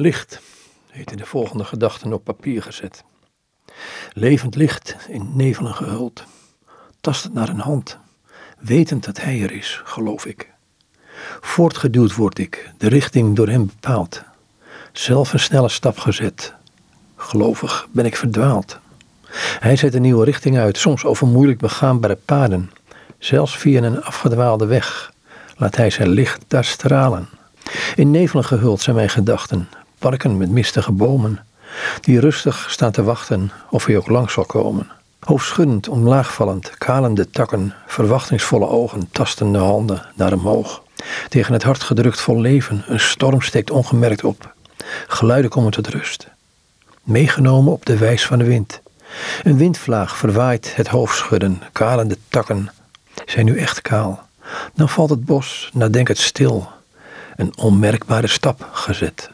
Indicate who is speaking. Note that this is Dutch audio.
Speaker 1: Licht heet in de volgende gedachten op papier gezet. Levend licht in nevelen gehuld, tastend naar een hand, wetend dat hij er is, geloof ik. Voortgeduwd word ik, de richting door hem bepaald, zelf een snelle stap gezet. Gelovig ben ik verdwaald. Hij zet een nieuwe richting uit, soms over moeilijk begaanbare paden, zelfs via een afgedwaalde weg. Laat hij zijn licht daar stralen. In nevelen gehuld zijn mijn gedachten, parken met mistige bomen, die rustig staan te wachten of hij ook lang zal komen. Hoofdschuddend, omlaagvallend, kalende takken, verwachtingsvolle ogen, tastende handen naar omhoog. Tegen het hart gedrukt vol leven, een storm steekt ongemerkt op. Geluiden komen tot rust. Meegenomen op de wijs van de wind. Een windvlaag verwaait het hoofdschudden, kalende takken zijn nu echt kaal. Dan valt het bos, nadenkend stil, een onmerkbare stap gezet.